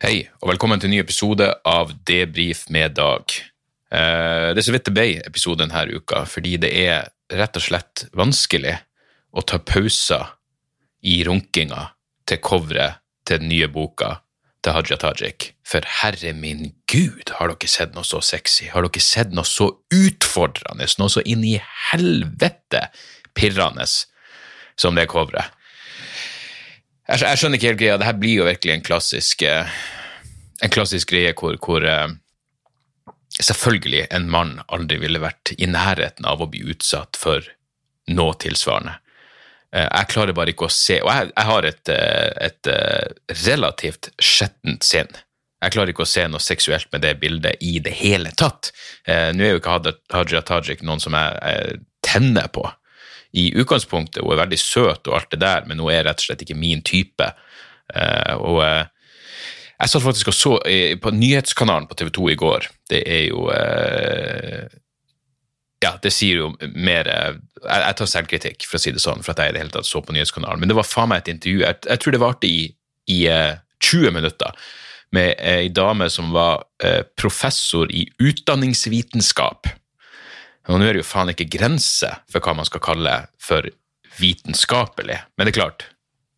Hei, og velkommen til en ny episode av Debrif med Dag. Eh, det er så vidt det ble episode denne uka, fordi det er rett og slett vanskelig å ta pauser i runkinga til coveret til den nye boka til Haja Tajik. For herre min gud, har dere sett noe så sexy? Har dere sett noe så utfordrende? Noe så inn i helvete pirrende som det coveret? Jeg, jeg skjønner ikke helt greia. Det her blir jo virkelig en klassisk, eh, en klassisk greie hvor, hvor eh, selvfølgelig en mann aldri ville vært i nærheten av å bli utsatt for noe tilsvarende. Eh, jeg klarer bare ikke å se Og jeg, jeg har et, et relativt skjettent sinn. Jeg klarer ikke å se noe seksuelt med det bildet i det hele tatt. Nå er jo ikke Hadia Tajik noen som jeg, jeg tenner på i utgangspunktet. Hun er veldig søt og alt det der, men hun er rett og slett ikke min type. Eh, og eh, jeg satt faktisk og så eh, på nyhetskanalen på TV 2 i går. Det er jo Ja, det sier jo mer jeg, tar selvkritikk, for å si det sånn, for at jeg i det hele tatt så på nyhetskanalen. Men det var faen meg et intervju. Jeg, jeg tror det varte i, i eh, 20 minutter med ei dame som var professor i utdanningsvitenskap. Og nå er det jo faen ikke grense for hva man skal kalle for vitenskapelig. Men det er klart,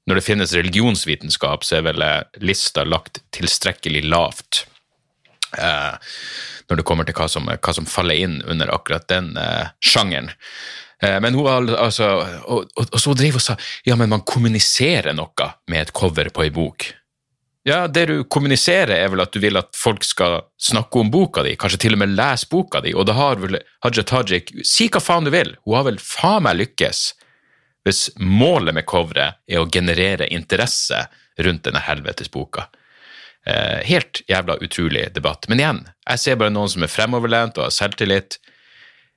når det finnes religionsvitenskap, så er vel eh, lista lagt tilstrekkelig lavt. Eh, når det kommer til hva som, hva som faller inn under akkurat den eh, sjangeren. Eh, men hun altså, og, og, og så drev og sa ja, men man kommuniserer noe med et cover på ei bok. Ja, det du kommuniserer er vel at du vil at folk skal snakke om boka di, kanskje til og med lese boka di, og da har vel Haja Tajik Si hva faen du vil, hun har vel faen meg lykkes hvis målet med coveret er å generere interesse rundt denne helvetes boka. Eh, helt jævla utrolig debatt. Men igjen, jeg ser bare noen som er fremoverlent og har selvtillit.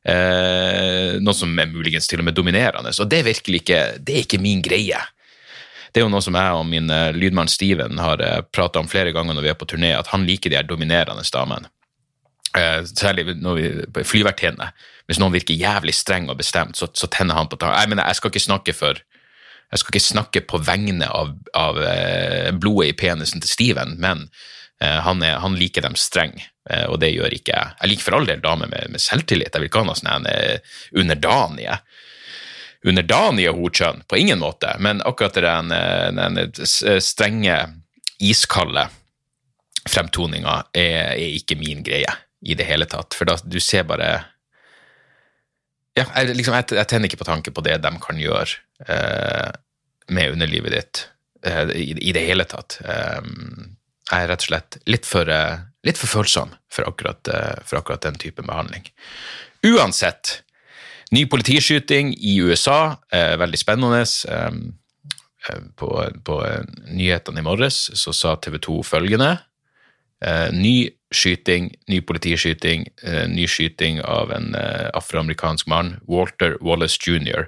Eh, noen som er muligens til og med dominerende. Og det er virkelig ikke, det er ikke min greie. Det er jo noe som jeg og min eh, lydmann Steven har uh, prata om flere ganger når vi er på turné, at han liker de her dominerende damene. Eh, særlig når vi på flyvertinne. Hvis noen virker jævlig streng og bestemt, så, så tenner han på tanken. Jeg mener, jeg skal ikke snakke for jeg skal ikke snakke på vegne av, av eh, blodet i penisen til Steven, men eh, han, er, han liker dem streng, eh, og det gjør ikke jeg. Jeg liker for all del damer med, med selvtillit. Jeg vil ikke ha noe sånn underdanig, underdanige underdanige hodkjønn, på ingen måte, men akkurat den, eh, den strenge, iskalde fremtoninga er, er ikke min greie i det hele tatt. For da, du ser bare ja, jeg, liksom, jeg, jeg tenner ikke på tanke på det de kan gjøre eh, med underlivet ditt eh, i, i det hele tatt. Eh, jeg er rett og slett litt for, eh, litt for følsom for akkurat, eh, for akkurat den type behandling. Uansett, ny politiskyting i USA, eh, veldig spennende. Eh, eh, på, på eh, nyhetene i morges så sa TV 2 følgende. Eh, ny skyting, ny politiskyting, eh, ny skyting av en afroamerikansk mann, Walter Wallace jr.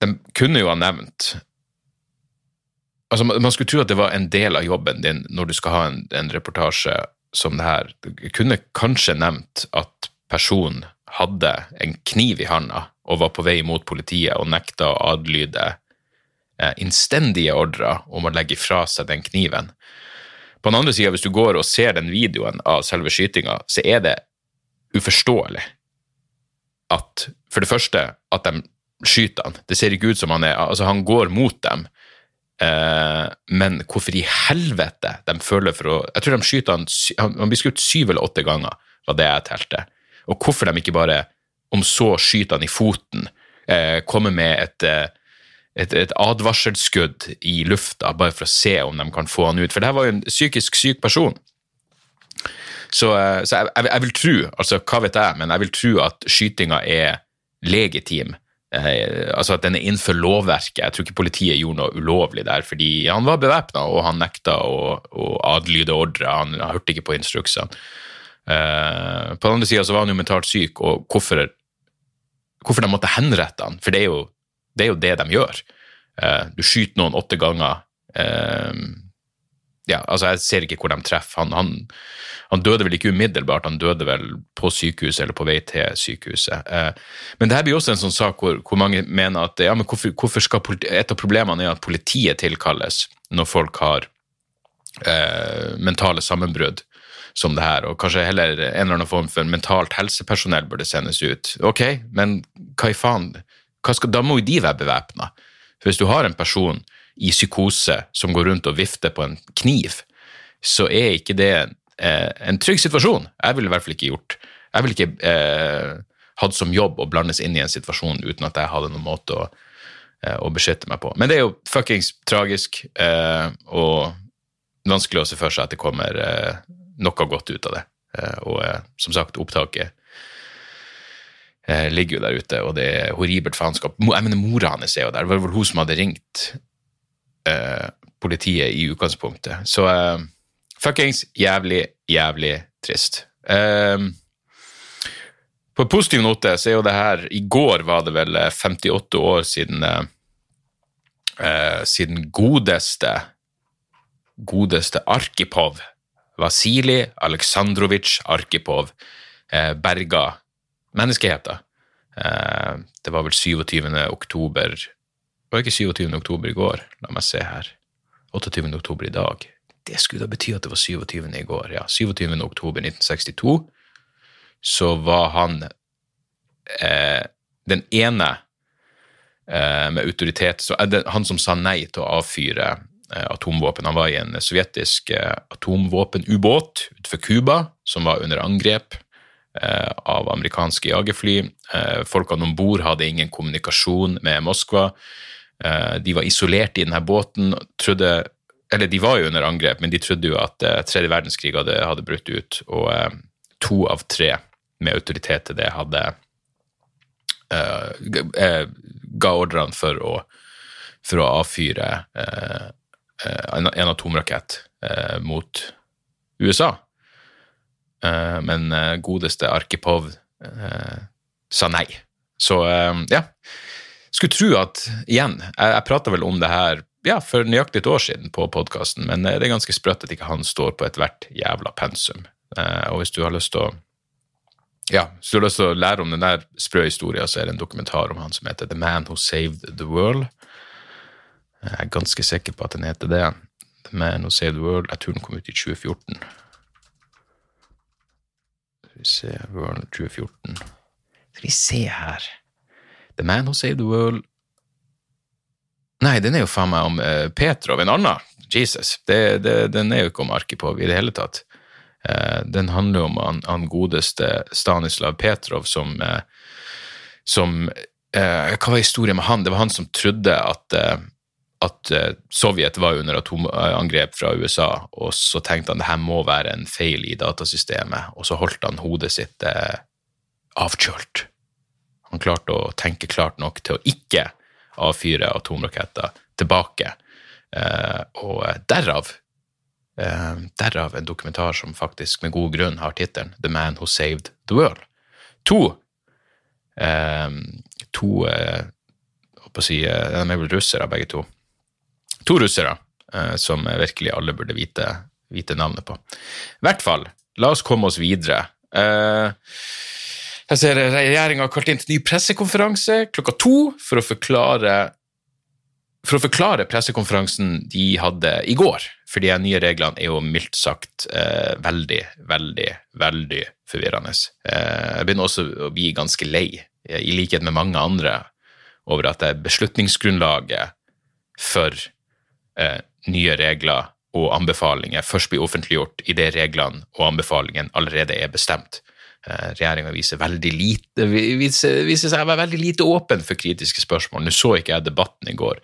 De kunne jo ha nevnt Altså, man skulle tro at det var en del av jobben din når du skal ha en, en reportasje som det her. Du kunne kanskje nevnt at personen hadde en kniv i handa og var på vei mot politiet og nekta å adlyde eh, innstendige ordrer om å legge fra seg den kniven. På den andre sida, hvis du går og ser den videoen av selve skytinga, så er det uforståelig at For det første, at de skyter han. Det ser ikke ut som han er Altså, han går mot dem, eh, men hvorfor i helvete de føler for å Jeg tror de skyter han Han, blir skutt syv eller åtte ganger, var det jeg telte. Og hvorfor de ikke bare, om så skyter han i foten, eh, kommer med et eh, et, et advarselskudd i lufta bare for å se om de kan få han ut. For det her var jo en psykisk syk person. Så, eh, så jeg, jeg, jeg vil tro, altså hva vet jeg, men jeg vil tro at skytinga er legitim eh, altså at den er innenfor lovverket. Jeg tror ikke politiet gjorde noe ulovlig der, fordi han var bevæpna, og han nekta å, å adlyde ordre. Han, han hørte ikke på instruksene. Eh, på den andre sida var han jo mentalt syk, og hvorfor, hvorfor de måtte henrette han, for det er jo det, er jo det de gjør. Eh, du skyter noen åtte ganger. Eh, ja, altså Jeg ser ikke hvor de treffer. Han, han, han, døde vel ikke umiddelbart, han døde vel på sykehuset eller på vei til sykehuset. Eh, men det her blir også en sånn sak hvor, hvor mange mener at ja, men hvorfor, hvorfor skal politi, et av problemene er at politiet tilkalles når folk har mentale sammenbrudd som det her, og kanskje heller en eller annen form for mentalt helsepersonell burde sendes ut. Ok, men hva i faen? Hva skal, da må jo de være bevæpna. Hvis du har en person i psykose som går rundt og vifter på en kniv, så er ikke det eh, en trygg situasjon. Jeg ville i hvert fall ikke gjort. Jeg ville ikke eh, hatt som jobb å blandes inn i en situasjon uten at jeg hadde noen måte å, eh, beskytte meg på. Men det er jo fuckings tragisk, eh, og vanskelig å se for seg at det kommer eh, noe godt ut av det. Eh, og som sagt, opptaket ligger jo der ute, og det er horribelt faenskap. Jeg mener, Mora hans er jo der. Det var vel hun som hadde ringt Eh, politiet i utgangspunktet. Så fuckings jævlig, jævlig trist. På en positiv note så er jo det her I går var det vel 58 år siden siden godeste godeste Arkipov Vasilij Aleksandrovitsj Arkipov berga menneskeheten. det var vel 27. oktober det var ikke 27. oktober i går. La meg se her. 28. oktober i dag. Det skulle da bety at det var 27. i går. Ja, 27. oktober 1962 så var han eh, den ene eh, med autoritet så, eh, Han som sa nei til å avfyre eh, atomvåpen. Han var i en sovjetisk eh, atomvåpenubåt utenfor Cuba som var under angrep eh, av amerikanske jagerfly. Folkene om bord hadde ingen kommunikasjon med Moskva. Eh, de var isolert i denne båten. Trodde, eller de var jo under angrep, men de trodde jo at tredje verdenskrig hadde, hadde brutt ut. Og to av tre med autoritet til det hadde ga ordrene for å, for å avfyre en, en, atomrakett mot USA. men godeste Arkipov sa nei. Så ja skulle tro at, igjen, jeg, jeg prata vel om det her ja, for nøyaktig et år siden på podkasten, men eh, det er ganske sprøtt at ikke han står på ethvert jævla pensum. Eh, og hvis du har lyst til å ja, hvis du har lyst til å lære om den der sprø historien, så er det en dokumentar om han som heter The Man Who Saved the World. Jeg er ganske sikker på at den heter det. The Man Who Saved the World. Jeg tror den kom ut i 2014. Skal vi se World 2014. Skal vi se her The Man Who Saved the World Nei, den er jo faen meg om uh, Petrov, en annen. Jesus. Det, det, den er jo ikke om Arkipov i det hele tatt. Uh, den handler om han, han, godeste Stanislav Petrov som, uh, som Hva var historien med han? Det var han som trodde at, at Sovjet var under atomangrep fra USA, og så tenkte han det her må være en feil i datasystemet, og så holdt han hodet sitt avkjølt han klarte å tenke klart nok til å ikke avfyre atomraketter tilbake. Eh, og derav, eh, derav en dokumentar som faktisk med god grunn har tittelen 'The Man Who Saved the World'. To eh, to eh, å si, eh, De er vel russere, begge to. To russere eh, som virkelig alle burde vite, vite navnet på. I hvert fall, la oss komme oss videre. Eh, jeg ser regjeringa har kalt inn til ny pressekonferanse klokka to for å forklare for å forklare pressekonferansen de hadde i går. For de nye reglene er jo mildt sagt eh, veldig, veldig, veldig forvirrende. Eh, jeg begynner også å bli ganske lei, i likhet med mange andre, over at beslutningsgrunnlaget for eh, nye regler og anbefalinger først blir offentliggjort idet reglene og anbefalingene allerede er bestemt. Eh, regjeringa viser, viser, viser, seg å være veldig lite åpen for kritiske spørsmål. Nå så ikke jeg debatten i går,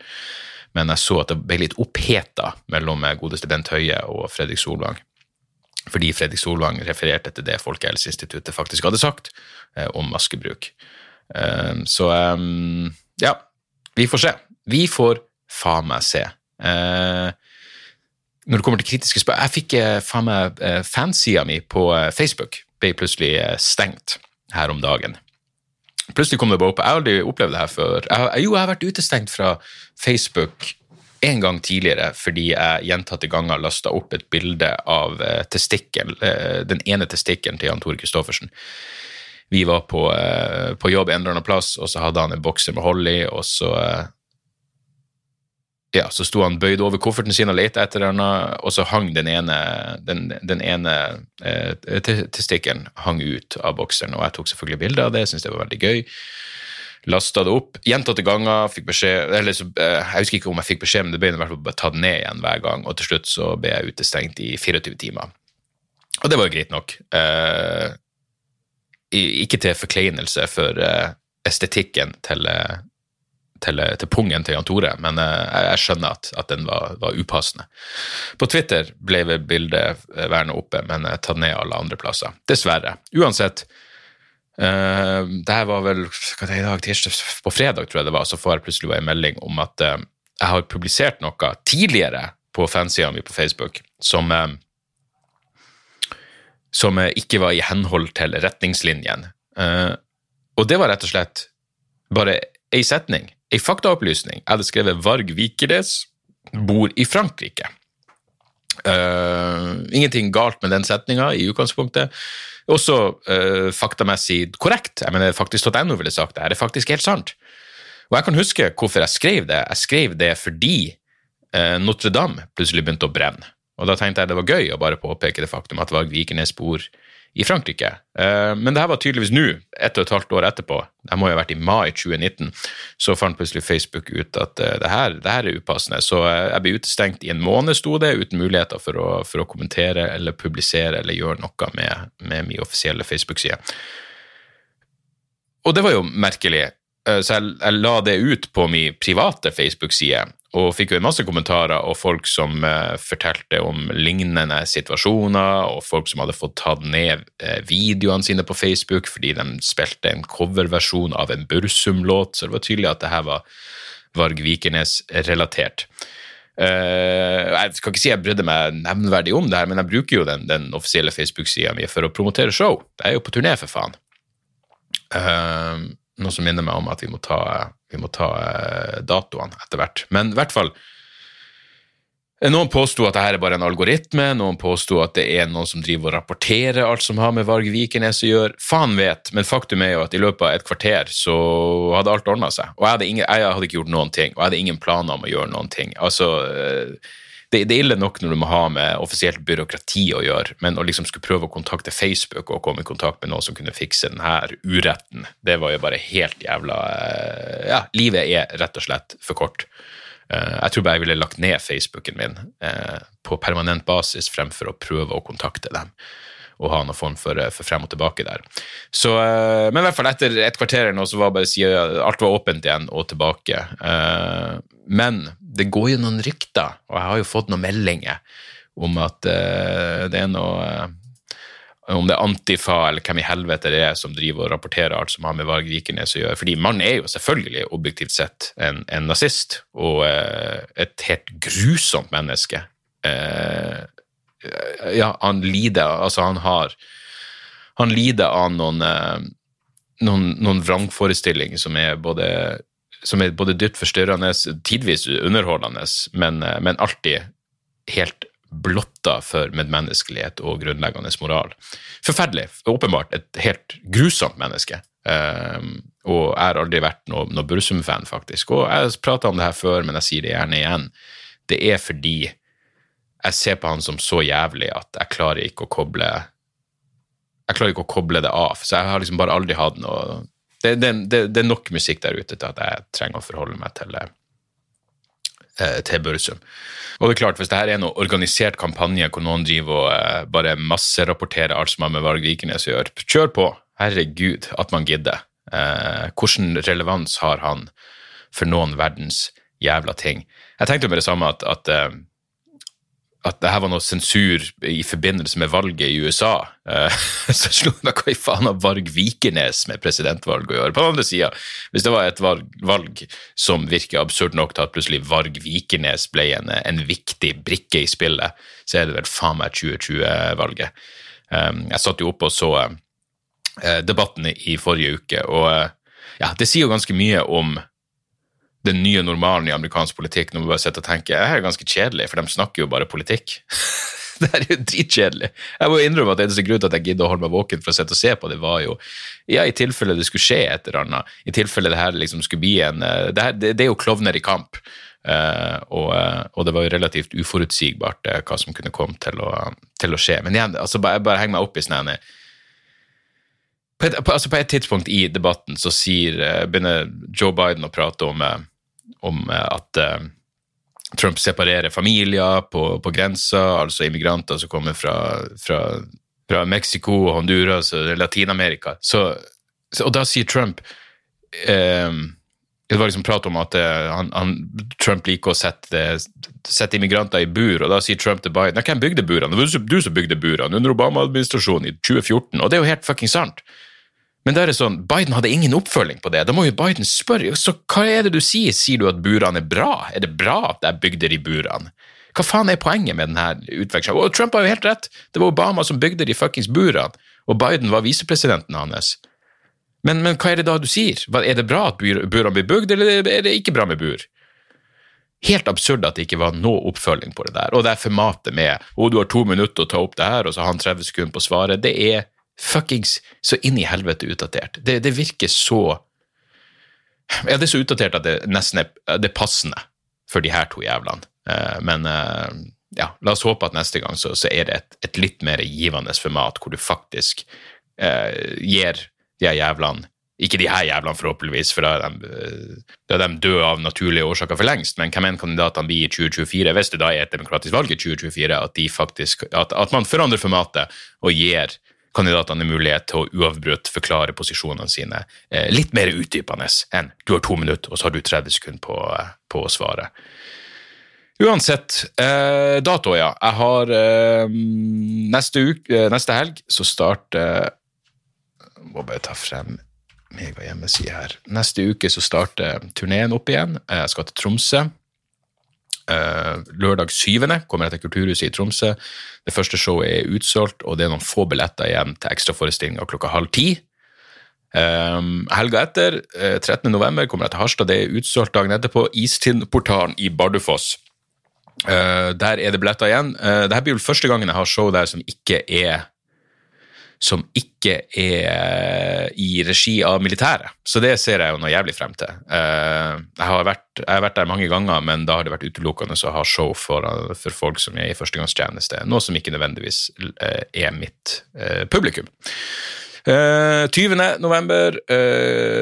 men jeg så at det ble litt oppheta mellom godeste Bent Høie og Fredrik Solvang. Fordi Fredrik Solvang refererte til det Folkehelseinstituttet faktisk hadde sagt eh, om maskebruk. Eh, så um, ja, vi får se. Vi får faen meg se. Eh, når det kommer til kritiske spørsmål Jeg fikk eh, faen meg eh, fansida mi på Facebook ble plutselig stengt her om dagen. Plutselig kom det bare opp. Jeg har aldri opplevd det her før. Jeg, jo, jeg har vært utestengt fra Facebook en gang tidligere fordi jeg gjentatte ganger lasta opp et bilde av testikkel, den ene testikkelen til Jan Tore Christoffersen. Vi var på, på jobb en eller annen plass, og så hadde han en bokser med hold i, og så ja, så sto han bøyd over kofferten sin og lette etter henne, og så hang den ene, den, den ene eh, testikkelen hang ut av bokseren, og jeg tok selvfølgelig bilde av det, syntes det var veldig gøy. Lasta det opp gjentatte ganger, fikk beskjed eller så, eh, Jeg husker ikke om jeg fikk beskjed, men det ble i hvert fall bare tatt ned igjen hver gang, og til slutt så ble jeg utestengt i 24 timer. Og det var jo greit nok. Eh, ikke til forkleinelse for eh, estetikken til, eh, til, til pungen til Jan Tore, men eh, jeg, jeg skjønner at, at den var, var upassende. På Twitter ble bildet eh, værende oppe, men eh, tatt ned alle andre plasser. Dessverre. Uansett, Uh, det her var vel hva er det i dag, tirsdag, på fredag tror jeg det var, så får jeg plutselig en melding om at uh, jeg har publisert noe tidligere på fansida mi på Facebook som uh, som ikke var i henhold til retningslinjen. Eh, og det var rett og slett bare ei setning, ei faktaopplysning. Jeg hadde skrevet Varg Vikernes bor i Frankrike. Uh, ingenting galt med den setninga i utgangspunktet. Også uh, faktamessig korrekt. Jeg mener faktisk.no ville sagt det. her er faktisk helt sant. Og jeg kan huske hvorfor jeg skrev det. Jeg skrev det fordi uh, Notre-Dame plutselig begynte å brenne. Og da tenkte jeg det var gøy å bare påpeke det faktum at Varg Vikernes bor i Frankrike. Eh, men det her var tydeligvis nå, ett og et halvt år etterpå, det må jo ha vært i mai 2019, så fant plutselig Facebook ut at eh, det, her, det her er upassende. Så eh, jeg ble utestengt i en måned, sto det, uten muligheter for å, for å kommentere eller publisere eller gjøre noe med, med min offisielle Facebook-side. Og det var jo merkelig. Så jeg, jeg la det ut på min private Facebook-side, og fikk jo en masse kommentarer og folk som eh, fortalte om lignende situasjoner, og folk som hadde fått tatt ned eh, videoene sine på Facebook fordi de spilte en coverversjon av en Bursum-låt, så det var tydelig at det her var Varg Vikernes-relatert. Eh, jeg skal ikke si jeg brydde meg nevnverdig om det her, men jeg bruker jo den, den offisielle Facebook-sida mi for å promotere show. Jeg er jo på turné, for faen. Eh, noe som minner meg om at vi må ta, vi må ta eh, datoene etter hvert. Men i hvert fall eh, Noen påsto at dette er bare en algoritme, noen påsto at det er noen som driver og rapporterer alt som har med Varg Vikernes å gjøre. Faen vet, men faktum er jo at i løpet av et kvarter så hadde alt ordna seg. Og jeg hadde, ingen, jeg hadde ikke gjort noen ting, og jeg hadde ingen planer om å gjøre noen ting. Altså, eh, det, det er ille nok når du må ha med offisielt byråkrati å gjøre, men å liksom skulle prøve å kontakte Facebook og komme i kontakt med noen som kunne fikse denne uretten, det var jo bare helt jævla eh, Ja, livet er rett og slett for kort. Eh, Jeg tror bare jeg ville lagt ned Facebooken min eh, på permanent basis fremfor å prøve å kontakte dem og ha noen form for, eh, for frem og tilbake der. Så, eh, men i hvert fall etter et kvarter eller så var bare å si alt var åpent igjen og tilbake. Eh, Men det går jo noen rykter, og jeg har jo fått noen meldinger om at det er noe om det er Antifa eller hvem i helvete det er som driver og rapporterer alt som har med Varg Vikernes å gjøre. Fordi mannen er jo selvfølgelig objektivt sett en, en nazist og eh, et helt grusomt menneske. Eh, ja, han lider Altså, han har Han lider av noen eh, noen, noen vrangforestillinger som er både som er både dypt forstyrrende, tidvis underholdende, men, eh, men alltid helt blotta for medmenneskelighet og grunnleggende moral. Forferdelig. Åpenbart et helt grusomt menneske. Um, og jeg har aldri vært noe, noe Bursum-fan, faktisk. Og jeg har prata om det her før, men jeg sier det gjerne igjen. Det er fordi jeg ser på han som så jævlig at jeg klarer ikke å koble Jeg klarer ikke å koble det av. Så jeg har liksom bare aldri hatt noe Det, det, det, det er nok musikk der ute til at jeg trenger å forholde meg til det eh, til Børsum. Og det er klart, hvis det her er noe organisert kampanje hvor noen driver og eh, bare masserapporterer alt som har med Varg Vikernes å gjøre, kjør på. Herregud, at man gidder. Eh, hvordan relevans har han for noen verdens jævla ting? Jeg tenkte jo med det samme at, at, eh, at det her var noe sensur i forbindelse med valget i USA. Uh, så slo det hva i faen har Varg Vikernes med presidentvalg å gjøre? På den andre sida, hvis det var et valg, valg, som virker absurd nok til at plutselig Varg Vikernes ble en, en viktig brikke i spillet, så er det vel faen meg 2020-valget. Um, jeg satt jo oppe og så uh, debatten i forrige uke, og uh, ja, det sier jo ganske mye om den nye normalen i amerikansk politikk når man bare sitter og tenker det er ganske kjedelig, for de snakker jo bare politikk. det er jo dritkjedelig. Jeg må innrømme at eneste grunn til at jeg gidder å holde meg våken for å sitte og se på det, var jo ja, i tilfelle det skulle skje et eller annet, i tilfelle det her liksom skulle bli en eh, Det, her, det, det er jo klovner i kamp. Uh, og, uh, og, det var jo relativt uforutsigbart uh, hva som kunne komme til å, til å skje. Men igjen, altså, bare, bare heng meg opp i sånn på, altså på et tidspunkt i debatten så sier, begynner Joe Biden å prate om om eh, at uh, Trump separerer familier på, på grensa, altså immigranter som kommer fra, fra, fra Mexico, Honduras og Latin-Amerika. og da sier Trump eh, det var liksom prat om at han, han, Trump liker å sette, sette, immigranter i bur, og da sier Trump til Biden Hvem bygde burene? Det var du som bygde burene under Obama-administrasjonen i 2014, og det er jo helt fucking sant. Men da er det sånn, Biden hadde ingen oppfølging på det. Da må jo Biden spørre så hva er det du sier. Sier du at burene er bra? Er det bra at jeg bygde de burene? Hva faen er poenget med denne utvekslingen? Og Trump har jo helt rett. Det var Obama som bygde de fuckings burene, og Biden var visepresidenten hans. Men, men, hva er det da du sier? Er det bra at burene blir bygd, eller er det ikke bra med bur? Helt absurd at det ikke var noe oppfølging på det der. Og det er formatet med 'Å, du har to minutter å ta opp det her', og så har han 30 sekunder på svaret. Det er fuckings så inn i helvete utdatert. Det, det, virker så Ja, det er så utdatert at det nesten er, det passende for de her to jævlene. Uh, men uh, ja, la oss håpe at neste gang så, så er det et, et, litt mer givende format, hvor du faktisk uh, gir de her jævlene ikke de her jævlene, forhåpentligvis, for da er, de, da er de døde av naturlige årsaker for lengst. Men hvem enn kandidatene blir i 2024, hvis det da er et demokratisk valg i 2024, at, de faktisk, at, at man forandrer formatet og gir kandidatene mulighet til å uavbrutt forklare posisjonene sine eh, litt mer utdypende enn du har to minutter, og så har du 30 sekunder på, eh, på å svare. Uansett, eh, dato, ja. Jeg har eh, neste, uke, eh, neste helg så starter Må bare ta frem mega hjemmeside her. Neste uke så starter turneen opp igjen. Jeg skal til Tromsø. Uh, lørdag 7. kommer jeg til Kulturhuset i Tromsø. Det første showet er utsolgt, og det er noen få billetter igjen til ekstraforestillinga klokka halv ti. Um, helga etter, uh, eh, 13. november, kommer jeg til Harstad. Det er utsolgt dagen etterpå. Istindportalen i Bardufoss. Uh, der er det billetter igjen. Uh, Dette blir vel første gangen jeg har show der som ikke er som ikke er i regi av militæret. Så det ser jeg jo noe jævlig frem til. Eh, jeg har vært, jeg har vært der mange ganger, men da har det vært utelukkende å ha show for, for, folk som er i førstegangstjeneste, noe som ikke nødvendigvis eh, er mitt eh, publikum. 20. november,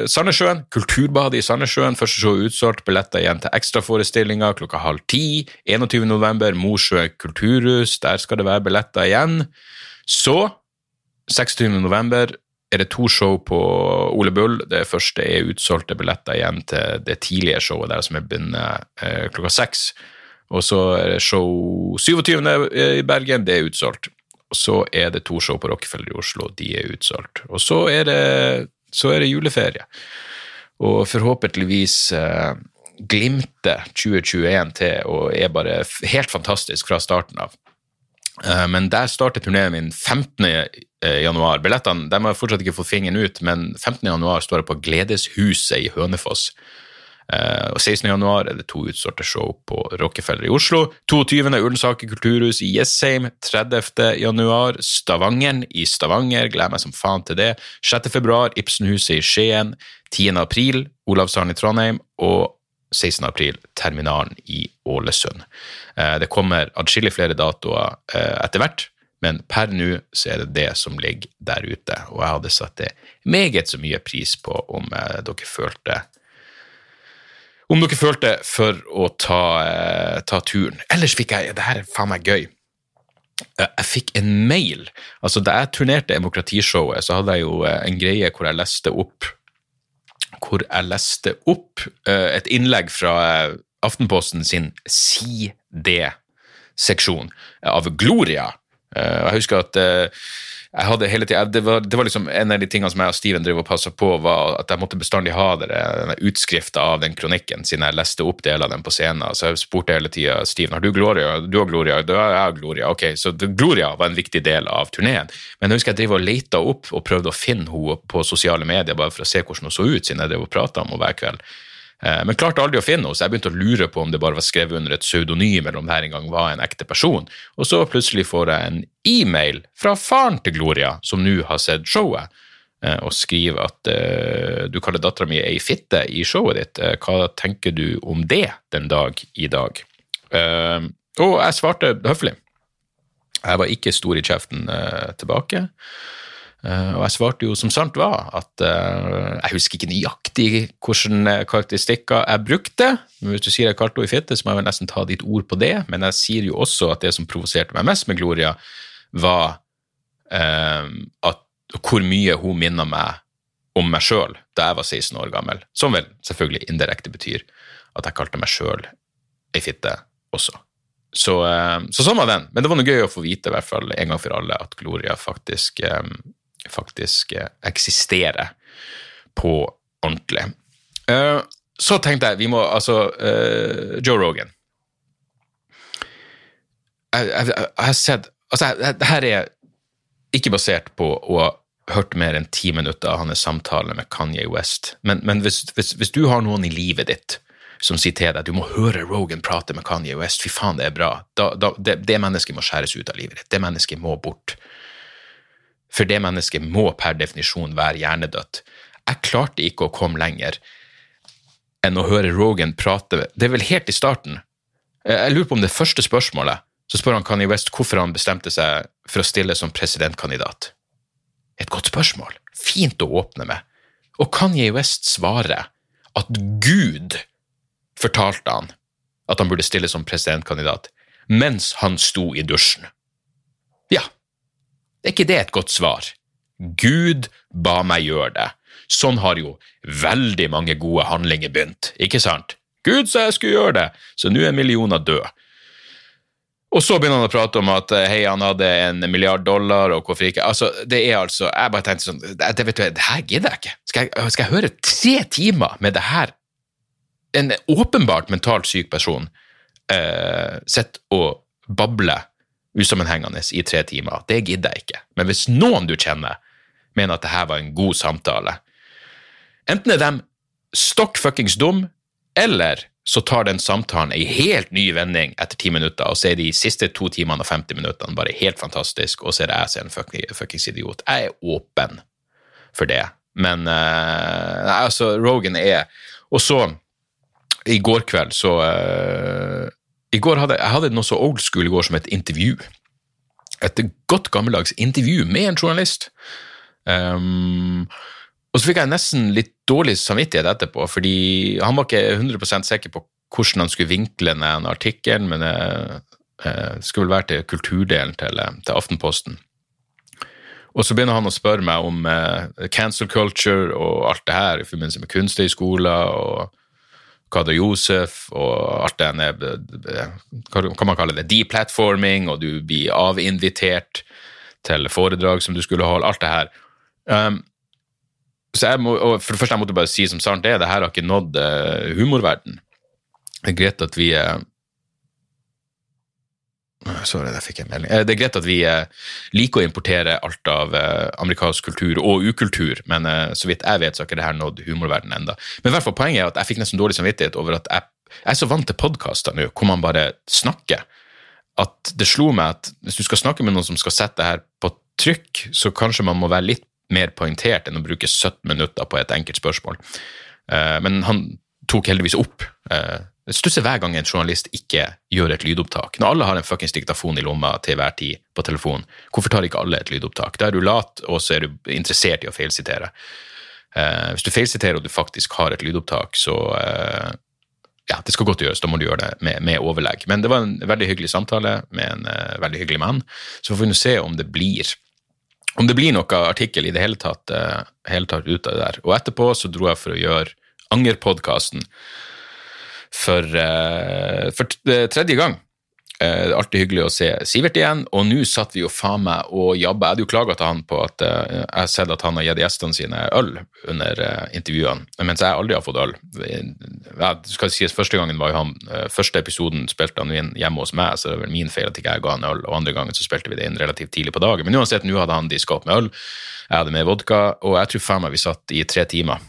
Sandnessjøen. Kulturbadet i Sandnessjøen. Første show utsolgt. Billetter igjen til ekstraforestillinger klokka halv ti. 21. november, Mosjø kulturhus. Der skal det være billetter igjen. Så 26. november er det to show på Ole Bull. Det første er utsolgte billetter igjen til det tidlige showet der som er begynner eh, klokka seks. Og så er det show 27. i Bergen, det er utsolgt. Og så er det to show på Rockefeller i Oslo, de er utsolgt. Og så er det, så er det juleferie. Og forhåpentligvis eh, glimter 2021 til og er bare helt fantastisk fra starten av. Eh, men der starter turneen min 15. Eh, januar. Billettene de har fortsatt ikke fått fingeren ut, men 15. januar står det på Gledeshuset i Hønefoss. Uh, og 16. januar er det to utsolgte show på Rockefeller i Oslo. 22. Ullensaker kulturhus i Jessheim. 30. januar Stavangeren i Stavanger. Gleder meg som faen til det. 6. februar Ibsenhuset i Skien. 10. april Olavshallen i Trondheim. Og 16. april Terminalen i Ålesund. Uh, det kommer adskillig flere datoer uh, etter hvert. Men per nå så er det det som ligger der ute, og jeg hadde satt det meget så mye pris på om eh, dere følte om dere følte for å ta, eh, ta turen. Ellers fikk jeg Det her er faen meg gøy. Eh, jeg fikk en mail. altså Da jeg turnerte Demokratishowet, så hadde jeg jo eh, en greie hvor jeg leste opp hvor jeg leste opp eh, et innlegg fra Aftenposten sin Si det seksjon av Gloria. Eh, jeg husker at eh, jeg hadde hele tiden, det, var, det var liksom En av de tingene som jeg og Steven drev og passa på, var at jeg måtte bestandig ha denne utskrifta av den kronikken, siden jeg leste opp deler av den på scenen. Så jeg spurte hele tida Steven har du Gloria. Du har Gloria. Du har Gloria. Ok, Så Gloria var en viktig del av turneen. Men jeg husker jeg drev og leita opp og prøvde å finne henne på sosiale medier bare for å se hvordan hun så ut, siden jeg drev og prata om henne hver kveld. Eh, men klarte aldri å finne henne, så jeg begynte å lure på om det bare var skrevet under et pseudonym, eller om det her engang var en ekte person. Og så plutselig får jeg en e-mail fra faren til Gloria, som nå har sett showet, eh, og skriver at uh, du kaller dattera mi ei fitte i showet ditt. Hva tenker du om det den dag i dag? Og jeg svarte høflig. Jeg var ikke stor i kjeften tilbake. Uh, og jeg svarte jo som sant var, at uh, jeg husker ikke nøyaktig hvilke karakteristikker jeg brukte. Men hvis du sier jeg kalte henne fitte, så må jeg vel nesten ta ditt ord på det. Men jeg sier jo også at det som provoserte meg mest med Gloria, var at, hvor mye hun minner meg om meg sjøl da jeg var 16 år gammel. Som vel selvfølgelig indirekte betyr at jeg kalte meg sjøl ei fitte også. Så, så, sånn var den. Men det var noe gøy å få vite i hvert fall en gang for alle at Gloria faktisk faktisk eh, eksisterer på ordentlig. Uh, så tenkte jeg vi må Altså, uh, Joe Rogan. Jeg, har sett Altså, det her er ikke basert på å ha hørt mer enn ti minutter av hans samtale med Kanye West, men, men hvis, hvis, hvis, du har noen i livet ditt som sier til deg du må høre Rogan prate med Kanye West, fy faen, det er bra, da, da, det, det mennesket må skjæres ut av livet ditt. Det mennesket må bort. For det mennesket må per definisjon være hjernedødt. Jeg klarte ikke å komme lenger enn å høre Rogan prate Det er vel helt i starten. Jeg lurer på om det første spørsmålet så spør han Kanye West hvorfor han bestemte seg for å stille som presidentkandidat. Et godt spørsmål. Fint å åpne med. Og Kanye West svarer at Gud fortalte han at han burde stille som presidentkandidat mens han sto i dusjen. Ja, er ikke det et godt svar? Gud ba meg gjøre det. Sånn har jo veldig mange gode handlinger begynt, ikke sant? Gud sa jeg skulle gjøre det, så nå er millioner døde. Og så begynner han å prate om at hei, han hadde en milliard dollar, og hvorfor ikke Altså, det er altså Jeg bare tenkte sånn Det, vet du, det her gidder jeg ikke. Skal jeg, skal jeg høre tre timer med det her? En åpenbart mentalt syk person eh, sitter og babler usammenhengende i tre timer. Det gidder jeg ikke. Men hvis noen du kjenner, mener at dette var en god samtale, enten er de stokk fuckings dum, eller så tar den samtalen ei helt ny vending etter ti minutter, og så er de siste to timene og 50 minuttene bare helt fantastisk, og så er det jeg som er en fuckings idiot. Jeg er åpen for det, men uh, altså, Rogan er Og så, i går kveld, så uh, i går hadde jeg hadde noe så old school i går som et intervju. Et godt gammeldags intervju med en journalist. Um, og så fikk jeg nesten litt dårlig samvittighet etterpå, fordi han var ikke 100 sikker på hvordan han skulle vinkle den artikkelen, men det, uh, skulle vel være til kulturdelen til, til, Aftenposten. Og så begynner han å spørre meg om uh, cancel culture og alt det her i forbindelse med kunsthøyskoler og Kader Josef og alt det Hva man kalle det? Deplatforming, og du blir avinvitert til foredrag som du skulle holde. Alt det her. Um, så jeg må, og For det første jeg måtte bare si som sant er, det her har ikke nådd uh, humorverden. Det er greit at vi uh, Sorry, der fikk jeg melding. Eh, det er greit at vi eh, liker å importere alt av eh, amerikansk kultur og ukultur, men så vidt jeg vet, så har ikke det her nådd humorverdenen enda. Men i hvert fall poenget er at jeg fikk nesten dårlig samvittighet over at jeg, jeg er så vant til podkaster nå, hvor man bare snakker, at det slo meg at hvis du skal snakke med noen som skal sette det her på trykk, så kanskje man må være litt mer poengtert enn å bruke 17 minutter på et enkelt spørsmål. Men han tok heldigvis opp jeg stusser hver gang en journalist ikke gjør et lydopptak. Når alle har en fuckings diktafon i lomma til hver tid på telefon, hvorfor tar ikke alle et lydopptak? Da er du lat, og så er du interessert i å feilsitere. Eh, hvis du feilsiterer og du faktisk har et lydopptak, så eh, ja, det skal godt gjøres. Da må du gjøre det med, med, overlegg. Men det var en veldig hyggelig samtale med en uh, veldig hyggelig mann. Så får vi nå se om det blir om det blir noe artikkel i det hele tatt, hele tatt ut av det der. Og etterpå så dro jeg for å gjøre Angerpodkasten for, eh, for eh, tredje gang. Eh, alltid hyggelig å se Sivert igjen, og nå satt vi jo faen meg og jabba. Jeg hadde jo klaga til han på at eh, jeg har sett at han har gitt gjestene sine øl under eh, intervjuene, mens jeg aldri har fått øl. Jeg, skal sies, Første gangen var jo han, første episoden spilte han inn hjemme hos meg, så det vel min feil at ikke jeg ga han øl, og andre gangen så spilte vi det inn relativt tidlig på dagen. Men uansett, nå hadde han diska opp med øl, jeg hadde med vodka, og jeg tror faen meg vi satt i tre timer.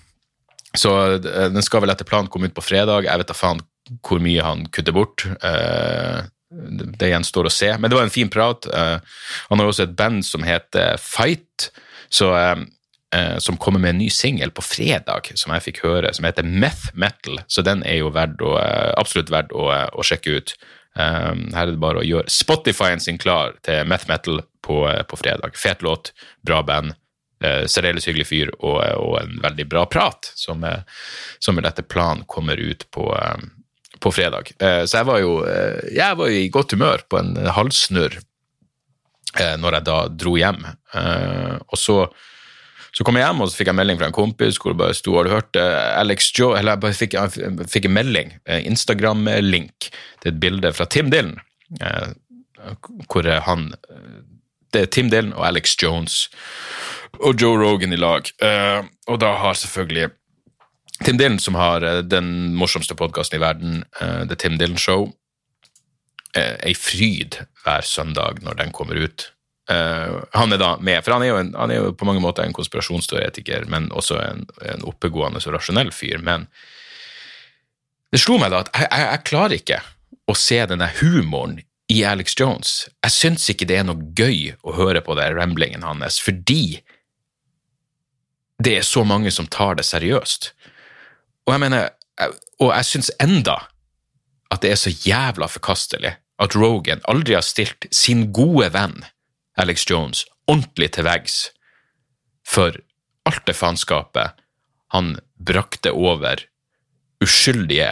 Så den skal vel etter planen komme ut på fredag. Jeg vet da faen hvor mye han kutter bort. Uh, det gjenstår å se. Men det var en fin prat. Uh, han har også et band som heter Fight, så, som kommer med en ny singel på fredag, som jeg fikk høre, som heter Meth Metal. Så den er jo verdt å, absolutt verdt å, å sjekke ut. Her er det bare å gjøre Spotify-en sin klar til Meth Metal på, på fredag. Fet låt, bra band. Uh, Særdeles hyggelig fyr og, og, en veldig bra prat, som, som etter planen kommer ut på, på fredag. Eh, så jeg var jo eh, jeg var i godt humør på en halvsnurr eh, når jeg da dro hjem. Og så, så kom jeg hjem, og så fikk jeg melding fra en kompis hvor det bare sto Har du hørt Alex Joe Eller jeg bare fikk, jeg fikk en melding, Instagram-link, til et bilde fra Tim Dylan, hvor han Det er Tim Dylan og Alex Jones og Joe Rogan i lag. Og da har selvfølgelig Tim Dylan, som har uh, den morsomste podkasten i verden, uh, The Tim Dylan Show, uh, ei fryd hver søndag når den kommer ut. Uh, han er da med, for han er, en, han er, jo på mange måter en konspirasjonsteoretiker, men også en, en oppegående og rasjonell fyr. Men det slo meg da at jeg, jeg, jeg klarer ikke å se denne humoren i Alex Jones. Jeg syns ikke det er noe gøy å høre på det ramblingen hans, fordi det er så mange som tar det seriøst. Og jeg mener, og jeg syns enda at det er så jævla forkastelig at Rogan aldri har stilt sin gode venn Alex Jones ordentlig til veggs for alt det faenskapet han brakte over uskyldige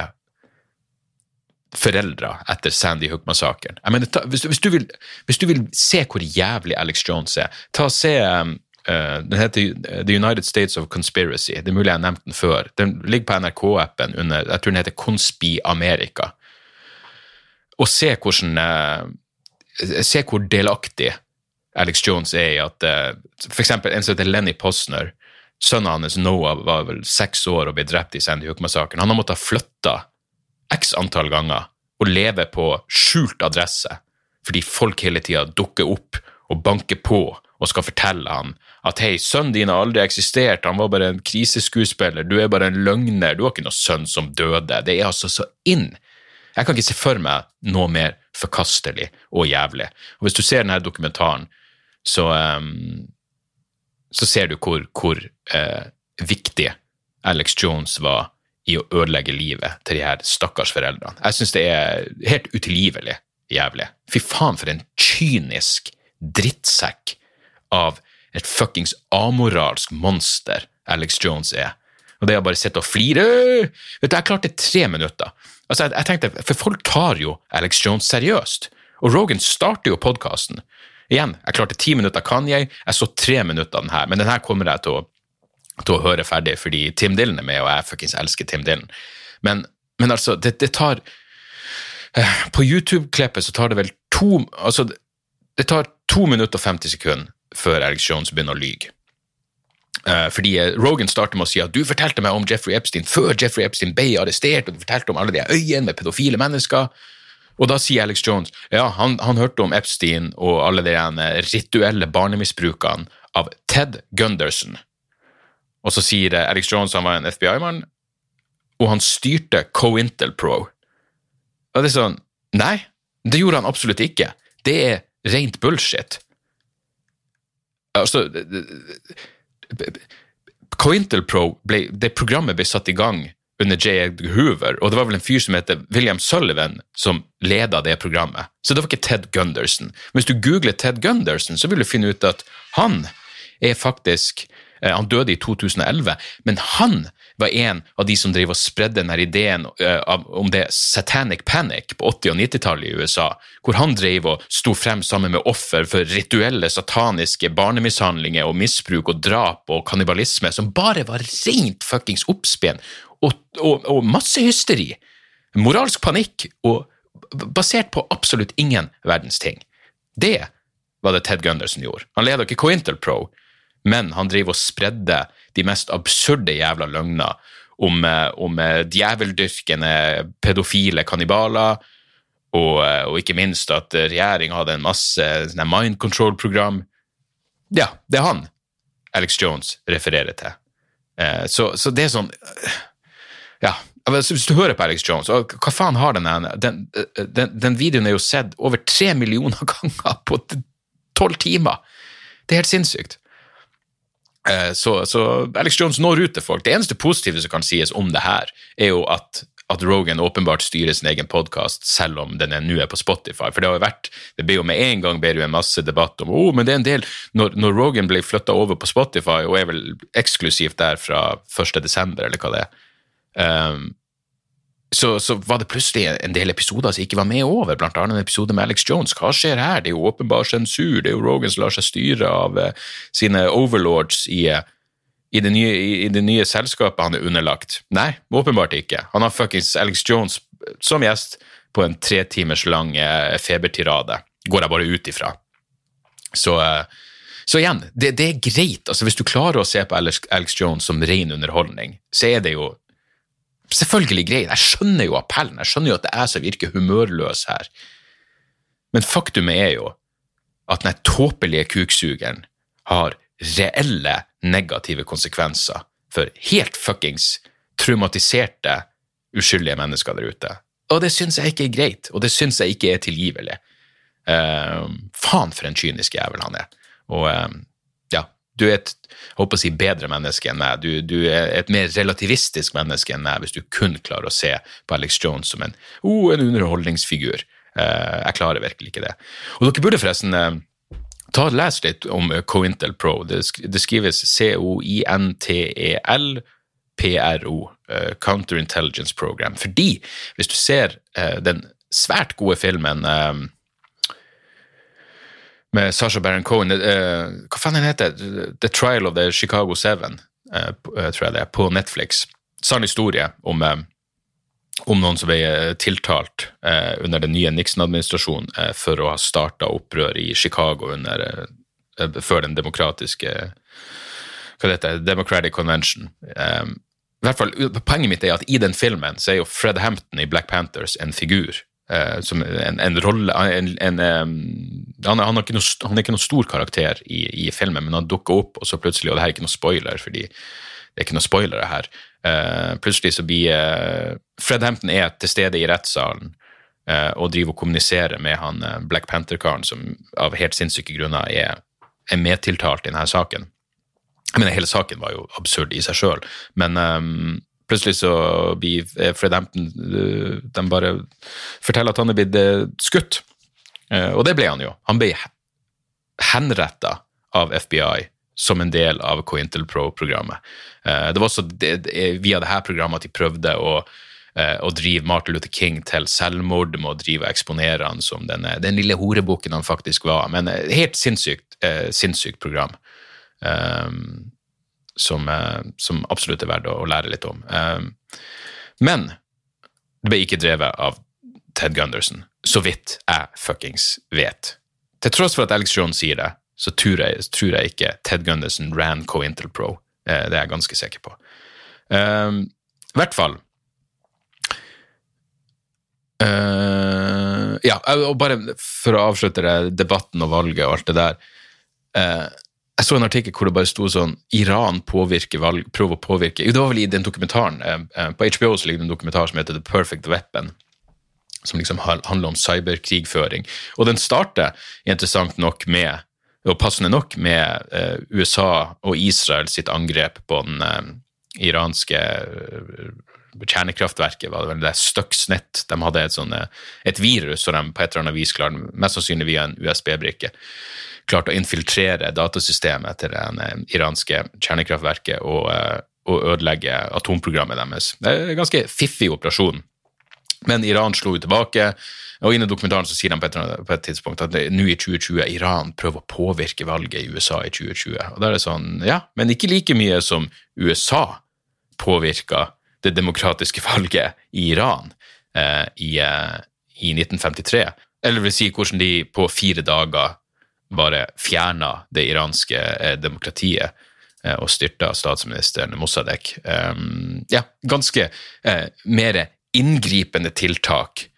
foreldre etter Sandy Hook-massakren. Hvis, hvis, hvis, du vil se hvor jævlig Alex Jones er, ta og se um, den heter The United States of Conspiracy. Det er mulig jeg har nevnt den før. Den ligger på NRK-appen under Jeg tror den heter Conspi America. Og se hvordan uh, Se hvor delaktig Alex Jones er i at eksempel en som heter Lenny Posner. Sønnen hans Noah var vel seks år og ble drept i Sandy Hook-massakren. Han har måttet flytte x antall ganger og leve på skjult adresse fordi folk hele tida dukker opp og banker på og skal fortelle han at hei, sønnen din har aldri eksistert, han var bare en kriseskuespiller, du er bare en løgner, du har ikke noen sønn som døde. Det er altså så inn. Jeg kan ikke se for meg noe mer forkastelig og jævlig. Og hvis du ser denne dokumentaren, så, um, så ser du hvor, hvor uh, viktig Alex Jones var i å ødelegge livet til de her stakkars foreldrene. Jeg syns det er helt utilgivelig jævlig. Fy faen, for en kynisk drittsekk av et fuckings amoralsk monster Alex Jones er. Og det å bare sitte og flire Vet du, Jeg klarte tre minutter. Altså, jeg, jeg, tenkte, For folk tar jo Alex Jones seriøst. Og Rogan starter jo podkasten. Igjen, jeg klarte ti minutter Kanye, jeg så tre minutter den her, men den her kommer jeg til å, til å høre ferdig fordi Tim Dylan er med, og jeg fuckings elsker Tim Dylan. Men, men altså, det, det tar eh, På YouTube-klippet så tar det vel to Altså, det tar to minutter og 50 sekunder før Alex Jones begynner å lyge. Uh, fordi eh, Rogan starter med å si at du fortalte meg om Jeffrey Epstein før Jeffrey Epstein ble arrestert, og du fortalte om alle de øyene med pedofile mennesker. Og da sier Alex Jones ja, han, han hørte om Epstein og alle de rituelle barnemisbrukene av Ted Gunderson. Og så sier eh, Alex Jones han var en FBI-mann, og han styrte Cointel-Pro. Og det er sånn Nei, det gjorde han absolutt ikke. Det er rent bullshit. Altså Cointel det programmet ble satt i gang under J. Edgar Hoover, og det var vel en fyr som heter William Sullivan som leda det programmet. Så det var ikke Ted Gunderson. Hvis du googler Ted Gunderson, så vil du finne ut at han er faktisk eh, Han døde i 2011, men han var en av de som drev og spredde denne ideen uh, om det satanic panic på 80- og 90-tallet i USA, hvor han drev og sto frem sammen med offer for rituelle sataniske barnemishandlinger og misbruk og drap og kannibalisme, som bare var rent fuckings oppspinn og, og, og masse hysteri. Moralsk panikk og basert på absolutt ingen verdens ting. Det var det Ted Gunderson gjorde. Han leda ikke Cointel Pro, men han driver og spredde de mest absurde jævla løgner om, eh, om eh, djeveldyrkende pedofile kannibaler, og, eh, og, ikke minst at regjeringa hadde en masse mind control-program. Ja, det er han Alex Jones refererer til. Så, så det er sånn Ja, hvis du hører på Alex Jones, hva faen har den den, den, den videoen er jo sett over tre millioner ganger på tolv timer! Det er helt sinnssykt. Eh, så, så, Alex Jones når ut til folk. Det eneste positive som kan sies om det her, er jo at, at Rogan åpenbart styrer sin egen podkast, selv om den nå er på Spotify. For det har jo vært, det blir jo med en gang blir det jo en masse debatt om oh, men det er en del, Når, når Rogan blir flytta over på Spotify, og er vel eksklusivt der fra 1.12., eller hva det er, um, så, så, var det plutselig en del episoder som ikke var med over, blant annet en episode med Alex Jones. Hva skjer her? Det er jo åpenbar sensur. Det er jo Rogan som lar seg styre av eh, sine overlords i, uh, i, det nye, i, i, det nye, selskapet han er underlagt. Nei, åpenbart ikke. Han har fuckings Alex Jones som gjest på en tre timers lang eh, febertirade. Går jeg bare ut ifra. Så, så igjen, det, det, er greit. altså Hvis du klarer å se på Alex, Alex Jones som ren underholdning, så er det jo selvfølgelig greit. Jeg skjønner jo appellen, jeg skjønner jo at det er jeg som virker humørløs her. Men faktumet er jo at den tåpelige kuksugeren har reelle negative konsekvenser for helt fuckings traumatiserte, uskyldige mennesker der ute. Og det syns jeg ikke er greit, og det syns jeg ikke er tilgivelig. Uh, faen for en kynisk jævel han er. Og uh, du er et håper å si bedre menneske enn meg. Du, du, er et mer relativistisk menneske enn meg hvis du kun klarer å se på Alex Jones som en, oh, en underholdningsfigur. Uh, jeg klarer virkelig ikke det. Og dere burde forresten uh, ta og lese litt om uh, Cointel Pro. Det, det skrives C-O-I-N-T-E-L. PRO, uh, Counterintelligence Program. Fordi, hvis du ser den svært gode filmen med Sasha Baron Cohen. Uh, hva faen den heter The Trial of the Chicago Seven, uh, tror jeg det er, på Netflix. Sann historie om, om noen som ble tiltalt under den nye Nixon-administrasjonen for å ha starta opprør i Chicago under, før den demokratiske hva det heter, Democratic Convention. Um, i hvert fall, Poenget mitt er at i den filmen så er jo Fred Hampton i Black Panthers en figur Uh, som en, en rolle en, en, han, han, noe, han, er ikke noen stor karakter i, i, filmen, men han dukker opp, og så plutselig Og det her er ikke noe spoiler, fordi det er ikke noe spoilere her. Uh, plutselig så blir uh, Fred Hampton er til stede i rettssalen og driver og kommuniserer med han Black Panther-karen som av helt sinnssyke grunner er, er medtiltalt i denne saken. Jeg mener, hele saken var jo absurd i seg sjøl, men um, Plutselig så blir Fred Hampton eh, De bare forteller at han er blitt eh, skutt. Eh, og det ble han jo. Han ble henretta av FBI som en del av Cointel Pro-programmet. Det var også via dette programmet at de prøvde å, å drive Martin Luther King til selvmord med å drive og eksponere han som den, den lille horebukken han faktisk var. Men helt sinnssykt, sinnssykt program. Um, som, eh, som, absolutt er verdt å, lære litt om. Eh, men det ble ikke drevet av Ted Gunderson, så vidt jeg fuckings vet. Til tross for at Alex Jones sier det, så tror jeg, tror jeg ikke Ted Gunderson ran Cointel Pro. Eh, det er jeg ganske sikker på. I hvert fall Ja, og bare for å avslutte debatten og valget og alt det der jeg så en artikkel hvor det bare sto sånn Iran påvirker valg, prøver å påvirke Jo, det var vel i den dokumentaren. Eh, eh, på HBO så ligger det en dokumentar som heter The Perfect Weapon. Som liksom handler om cyberkrigføring. Og den starter interessant nok med, og passende nok, med uh, USA og Israel sitt angrep på den iranske kjernekraftverket, var det vel det Stuxnet. De hadde et, sånn, et virus som de på et eller annet vis klarte, mest sannsynlig via en USB-brikke klarte å infiltrere datasystemet til det iranske kjernekraftverket og, eh, og ødelegge atomprogrammet deres. Det er en ganske fiffig operasjon. Men Iran slo jo tilbake, og innen dokumentaren så sier et, på et tidspunkt at nå i 2020 Iran prøver å påvirke valget i USA i 2020. Og da er det sånn, ja, men ikke like mye som USA påvirka det demokratiske valget i Iran eh, i, eh, i 1953. Eller vil si hvordan de på fire dager bare fjerna det iranske eh, demokratiet eh, og styrta statsministeren Mossadegh. Um, ja, ganske eh, mer inngripende tiltak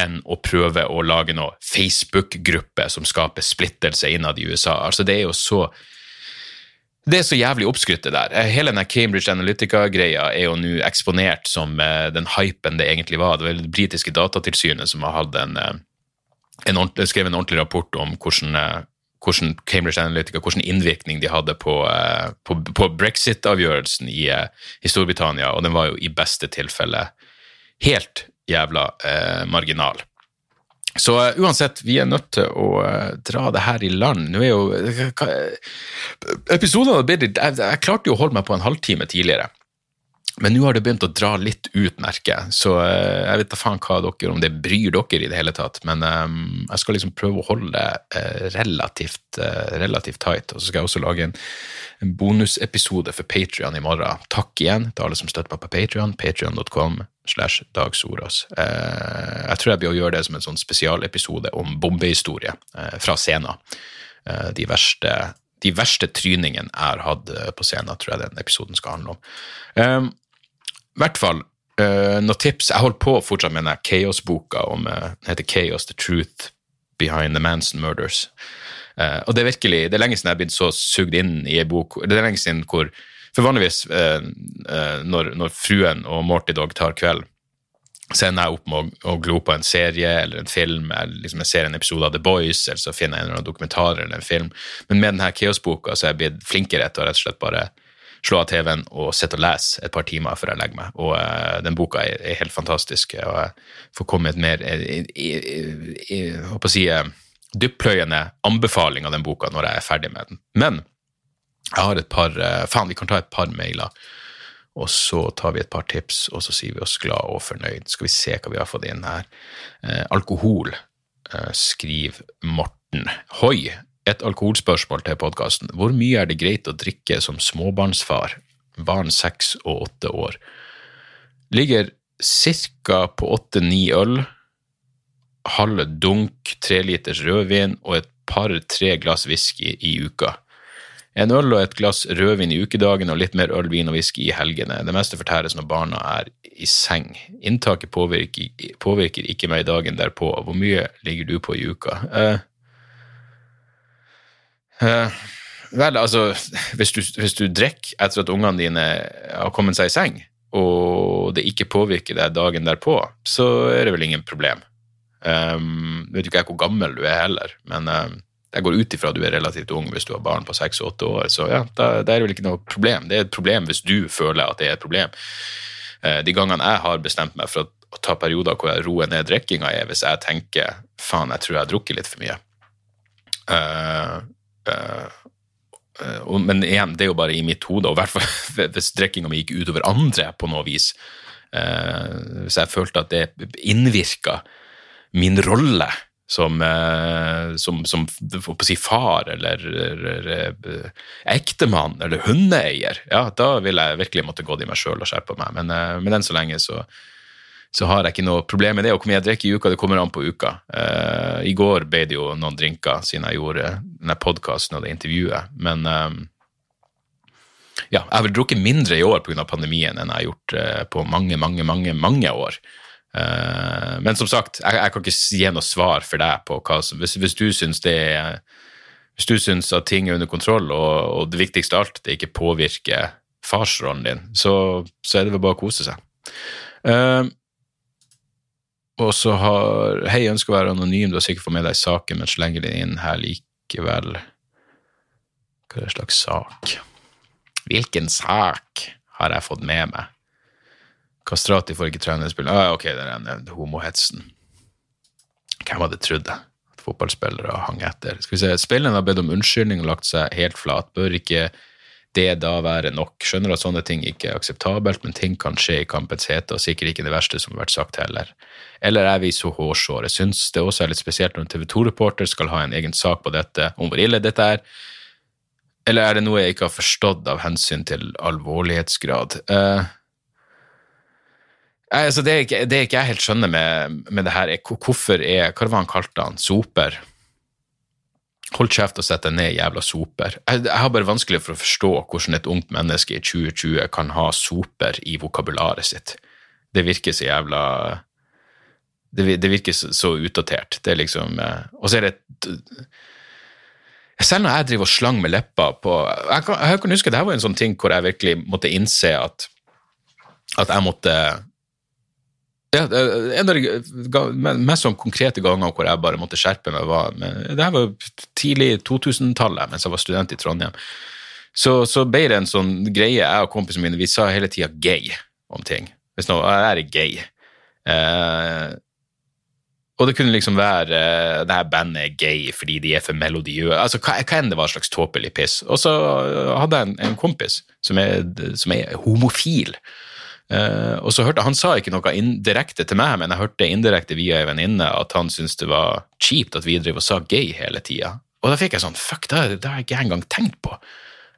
enn å prøve å lage noe Facebook-gruppe som skaper splittelse innad i USA. Altså, det er jo så det er så jævlig oppskrytt, det der. Hele denne Cambridge Analytica-greia er jo nå eksponert som den hypen det egentlig var. Det var det britiske datatilsynet som har en, en skrevet en ordentlig rapport om hvordan, hvordan, Cambridge Analytica, hvordan innvirkning de hadde på, på, på brexit-avgjørelsen i, i, Storbritannia, og den var jo i beste tilfelle helt jævla marginal. Så uh, uansett, vi er nødt til å uh, dra det her i land. Nå er jo uh, Episodene har blitt jeg, jeg klarte jo å holde meg på en halvtime tidligere. Men nå har det begynt å dra litt ut, merket. Så jeg vet da faen hva dere, om det bryr dere i det hele tatt. Men um, jeg skal liksom prøve å holde det relativt, relativt tight. Og så skal jeg også lage en, en bonusepisode for Patrion i morgen. Takk igjen til alle som støtter meg på Patrion. Patrion.com slash Dag Sorås. Eh, jeg tror jeg blir å gjøre det som en sånn spesialepisode om bombehistorie eh, fra scenen. Eh, de verste, de verste tryningene jeg har hatt på scenen, tror jeg den episoden skal handle om. I hvert fall noen tips. Jeg holder på fortsatt med denne Chaos-boka om Den heter Chaos The Truth Behind the Manson Murders. og det er virkelig, det er lenge siden jeg har blitt så sugd inn i ei bok. Det er lenge siden hvor for vanligvis når, når, fruen og Morty Dog tar kveld, så ender jeg opp med å glo på en serie eller en film, eller liksom jeg ser en episode av The Boys, eller så finner jeg en eller annen dokumentar eller en film. Men med denne Chaos-boka så er jeg blitt flinkere til å rett og slett bare slå av TV-en og sitte og lese et par timer før jeg legger meg. Og uh, den boka er, er, helt fantastisk, og jeg får komme et mer jeg, jeg, håper å si, dyppløyende anbefaling av den boka når jeg er ferdig med den. Men jeg har et par uh, Faen, vi kan ta et par mailer. Og så tar vi et par tips, og så sier vi oss glad og fornøyd. Skal vi se hva vi har fått inn her. Uh, alkohol, eh, skriver Morten. Hoi! Et alkoholspørsmål til podkasten. Hvor mye er det greit å drikke som småbarnsfar, barn seks og åtte år? Ligger ca. på åtte-ni øl, halve dunk tre liters rødvin og et par-tre glass whisky i uka. En øl og et glass rødvin i ukedagen og litt mer øl, vin og whisky i helgene. Det meste fortæres når barna er i seng. Inntaket påvirker, påvirker ikke meg dagen derpå. Hvor mye ligger du på i uka? Uh, uh, vel, altså, hvis du, hvis du drikker etter at ungene dine har kommet seg i seng, og det ikke påvirker deg dagen derpå, så er det vel ingen problem. Um, vet ikke jeg hvor gammel du er heller, men um, jeg går ut ifra at du er relativt ung hvis du har barn på seks og åtte år, så ja, da, da, er det vel ikke noe problem. Det er et problem hvis du føler at det er et problem. Uh, de gangene jeg har bestemt meg for å ta perioder hvor jeg roer ned drikkinga, er hvis jeg tenker faen, jeg tror jeg har drukket litt for mye. Uh, men igjen, det er jo bare i mitt hode, og i hvert fall hvis drikkinga mi gikk utover andre på noe vis. Uh, hvis jeg følte at det innvirka min rolle som, eh, som, som si, far eller, eller, ektemann eller hundeeier, ja, da ville jeg virkelig måtte gå i meg sjøl og skjerpa meg. Men, eh, men enn så lenge så, så, har jeg ikke noe problem med det. Og hvor mye jeg drikker i uka, det kommer an på uka. Uh, I går ble det jo noen drinker siden jeg gjorde denne podkasten og det intervjuet, men um, ja, jeg har vel drukket mindre i år pga. pandemien enn jeg har gjort uh, på mange, mange, mange, mange år. Uh, men som sagt, jeg, jeg, kan ikke gi noe svar for deg på hva som Hvis, hvis du syns det er hvis du syns at ting er under kontroll, og, og, det viktigste av alt, det ikke påvirker farsrollen din, så, så, er det vel bare å kose seg. Uh, og så har Hei, ønsker å være anonym, du har sikkert fått med deg saken, men slenger den inn her likevel. Hva er det slags sak? Hvilken sak har jeg fått med meg? Kastrati får ikke trenerspill. Ah, ok, det er den homohetsen. Hvem hadde trodd det? At fotballspillere hang etter. Skal vi se, Spilleren har bedt om unnskyldning og lagt seg helt flat. Bør ikke det da være nok? Skjønner at sånne ting ikke er akseptabelt, men ting kan skje i kampens hete, og sikkert ikke det verste som har vært sagt heller. Eller er vi så hårsåre? Syns det også er litt spesielt når en TV 2-reporter skal ha en egen sak på dette, om hvor ille dette er. Eller er det noe jeg ikke har forstått av hensyn til alvorlighetsgrad? Uh, altså, det, det er ikke jeg helt skjønner med, med det her, er hvorfor er Hva var han kalte han? Soper? Hold kjeft og sett deg ned, jævla soper. Jeg, jeg har bare vanskelig for å forstå hvordan et ungt menneske i 2020 kan ha soper i vokabularet sitt. Det virker så jævla Det, det virker så, så utdatert. Det er liksom eh, Og så er det et selv når jeg driver og slang med leppa på Jeg kan, jeg kan huske det her var en sånn ting hvor jeg virkelig måtte innse at, at jeg måtte ja, En av de mest sånn konkrete ganger hvor jeg bare måtte skjerpe meg, var Det her var tidlig 2000-tallet, mens jeg var student i Trondheim. Så, så ble det en sånn greie, jeg og kompisene mine, vi sa hele tida gay om ting. Hvis nå, jeg er gay. Eh, og det kunne liksom være eh, det her bandet er gay fordi de er for melodiøse. Altså, hva, hva enn det var slags tåpelig piss. Og så hadde jeg en, en kompis som er, som er homofil. Eh, og så hørte Han sa ikke noe direkte til meg, men jeg hørte indirekte via ei venninne at han syntes det var kjipt at vi driver og sa gay hele tida. Og da fikk jeg sånn Fuck, det, det har jeg ikke engang tenkt på.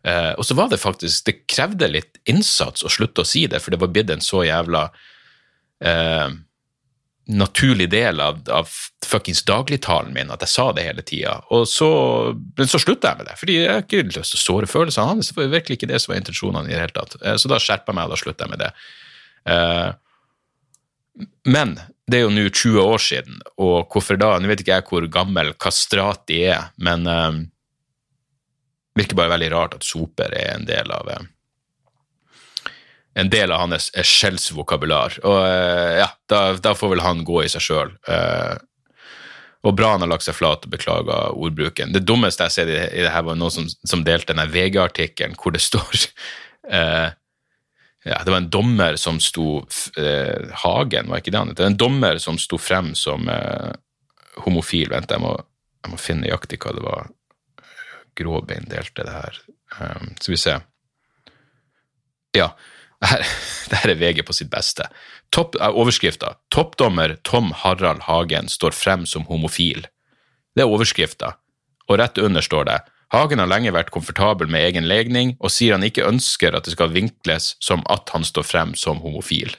Uh, og så var det faktisk Det krevde litt innsats å slutte å si det, for det var blitt en så jævla uh, naturlig del av, av fuckings dagligtalen min at jeg sa det hele tida. Men så slutta jeg med det, fordi jeg har ikke lyst til å såre følelsene hans. Det var virkelig ikke det som var intensjonene Så da skjerpa jeg meg, og da slutta jeg med det. Eh, Men det er jo nå 20 år siden, og hvorfor da? Nå vet ikke jeg hvor gammel Kastrati er, men eh, virker bare veldig rart at soper er en del av eh, en del av hans skjellsvokabular. Og eh, ja, da, da får vel han gå i seg sjøl. og bra han har lagt seg flat og beklaga ordbruken. Det dummeste jeg ser i, det her, var noen som, som delte denne VG-artikkelen hvor det står eh, ja, Det var en dommer som sto eh, Hagen, var ikke det han het? En dommer som sto frem som eh, homofil. Vent, jeg må, jeg må finne nøyaktig hva det var. Gråbein delte det her. Um, skal vi se. Ja, det her, er VG på sitt beste. Topp, eh, overskrifta. Toppdommer Tom Harald Hagen står frem som homofil. Det er overskrifta. Og rett under står det Hagen har lenge vært komfortabel med egen legning, og sier han ikke ønsker at det skal vinkles som at han står frem som homofil.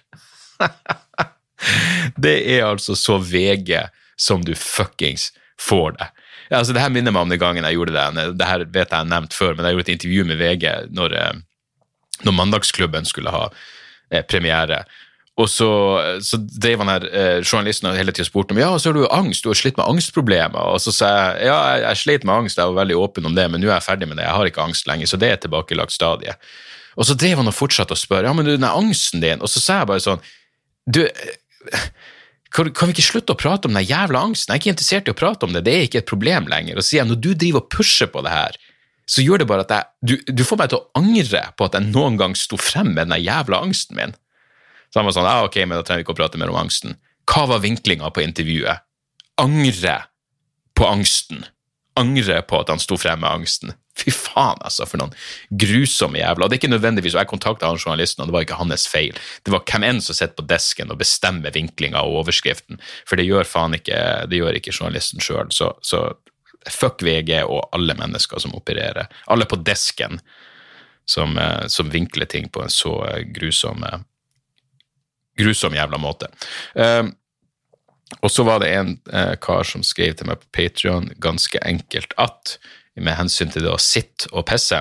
det er altså så VG som du fuckings får det. Altså, det her minner meg om den gangen jeg gjorde det. Det her vet jeg jeg nevnt før, men jeg gjorde et intervju med VG når, eh, når Mandagsklubben skulle ha eh, premiere. Og så, så drev han her, eh, journalisten og hele tida spurte om ja, så har du angst, du har slitt med angstproblemer. Og så sa jeg ja, jeg, jeg slet med angst, jeg var veldig åpen om det, men nå er jeg ferdig med det, jeg har ikke angst lenger, så det er tilbakelagt stadie. Og så drev han og fortsatte å spørre ja, men du, den er angsten din, og så sa jeg bare sånn du, kan, kan vi ikke slutte å prate om den jævla angsten? Jeg er ikke interessert i å prate om det, det er ikke et problem lenger. Og så sier jeg, når du driver og pusher på det her, så gjør det bare at jeg, du, du får meg til å angre på at jeg noen gang sto frem med den jævla angsten min. Så han var sånn, ja ok, men da trenger vi ikke å prate mer om angsten. Hva var vinklinga på intervjuet? Angre på angsten. Angre på at han sto frem med angsten. Fy faen, altså, for noen grusomme jævla. Og det er ikke nødvendigvis, og jeg kontakta han journalisten, og det var ikke hans feil. Det var hvem enn som sitter på desken og bestemmer vinklinga og overskriften, for det gjør faen ikke, det gjør ikke journalisten sjøl. Så, så fuck VG og alle mennesker som opererer. Alle på desken som, eh, som vinkler ting på en så eh, grusom eh, grusom jævla måte. Eh, og så var det en eh, kar som skrev til meg på Patreon ganske enkelt at med hensyn til det å sitte og pisse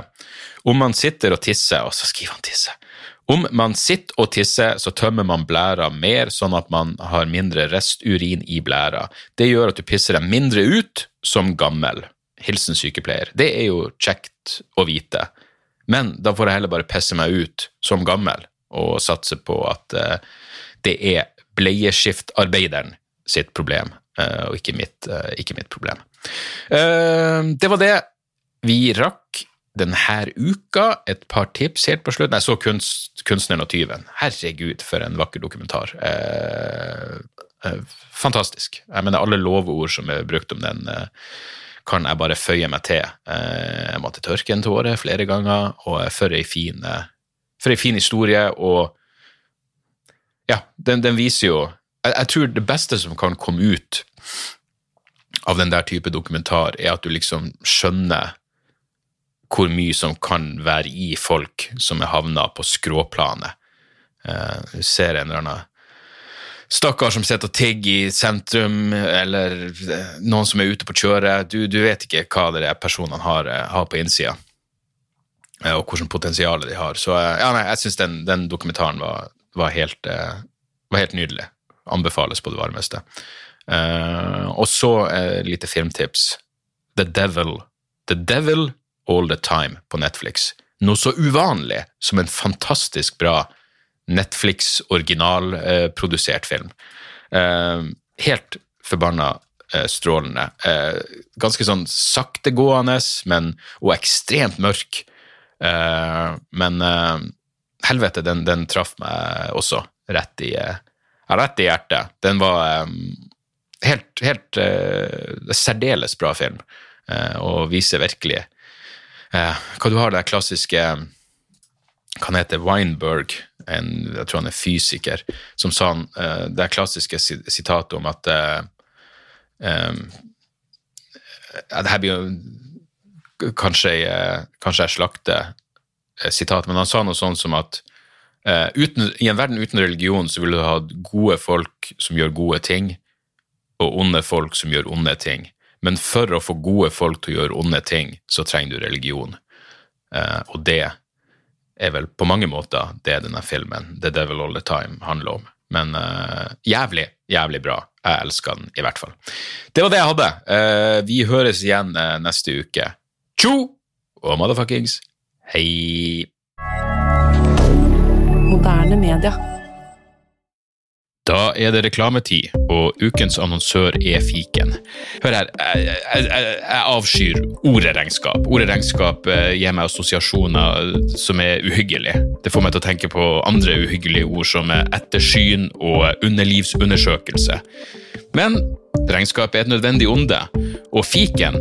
Om man sitter og tisser, og så skriver han tisse Om man sitter og tisser, så tømmer man blæra mer, sånn at man har mindre resturin i blæra. Det gjør at du pisser deg mindre ut som gammel. Hilsen sykepleier. Det er jo kjekt å vite. Men da får jeg heller bare pisse meg ut som gammel og satse på at eh, det er bleieskiftarbeideren sitt problem, eh, og ikke mitt, eh, ikke mitt problem. Det var det vi rakk denne uka. Et par tips helt på slutten. Jeg så kunst, 'Kunstneren og tyven'. Herregud, for en vakker dokumentar. Fantastisk. Jeg mener, alle lovord som er brukt om den, kan jeg bare føye meg til. Jeg måtte tørke en tåre flere ganger, og for ei fin, for ei fin historie. Og ja, den, den viser jo jeg, jeg tror det beste som kan komme ut av den der type dokumentar, er at du liksom skjønner hvor mye som kan være i folk som er havna på skråplanet. Eh, Du ser en eller annen stakkar som sitter og tigger i sentrum, eller eh, noen som er ute på kjøret. Du, du vet ikke hva de personene har, eh, har på innsida, og hvilket potensial de har. Så ja, nei, jeg syns den, den, dokumentaren var, var, helt, var, helt, nydelig. Anbefales på det varmeste. og så et lite filmtips. The Devil. The Devil All The Time på Netflix. Noe så uvanlig som en fantastisk bra Netflix originalprodusert film. Eh, helt forbanna eh, strålende. Eh, ganske sånn saktegående, men, og ekstremt mørk. Men helvete, den, den, traff meg også rett i, rett i hjertet. Den var helt, helt særdeles bra film, og viser virkelig hva du har det klassiske han heter, Weinberg, en, jeg tror han er fysiker, som sa han, det klassiske sitatet om at um, Det her blir jo kanskje, uh, kanskje jeg slakter sitatet, men han sa noe sånn som at uten, i en verden uten religion så ville du ha gode folk som gjør gode ting, og onde folk som gjør onde ting. Men for å få gode folk til å gjøre onde ting, så trenger du religion. og det er vel på mange måter det denne filmen, The Devil All The Time, handler om. Men uh, jævlig, jævlig bra. Jeg elsker den i hvert fall. Det var det jeg hadde. Uh, vi høres igjen uh, neste uke. Tjo og motherfuckings hei! Moderne media. Da er det reklametid, og ukens annonsør er fiken. Hør her, jeg, jeg, jeg avskyr ordet regnskap. Ordet regnskap eh, gir meg assosiasjoner som er uhyggelige. Det får meg til å tenke på andre uhyggelige ord som ettersyn og underlivsundersøkelse. Men regnskap er et nødvendig onde, og fiken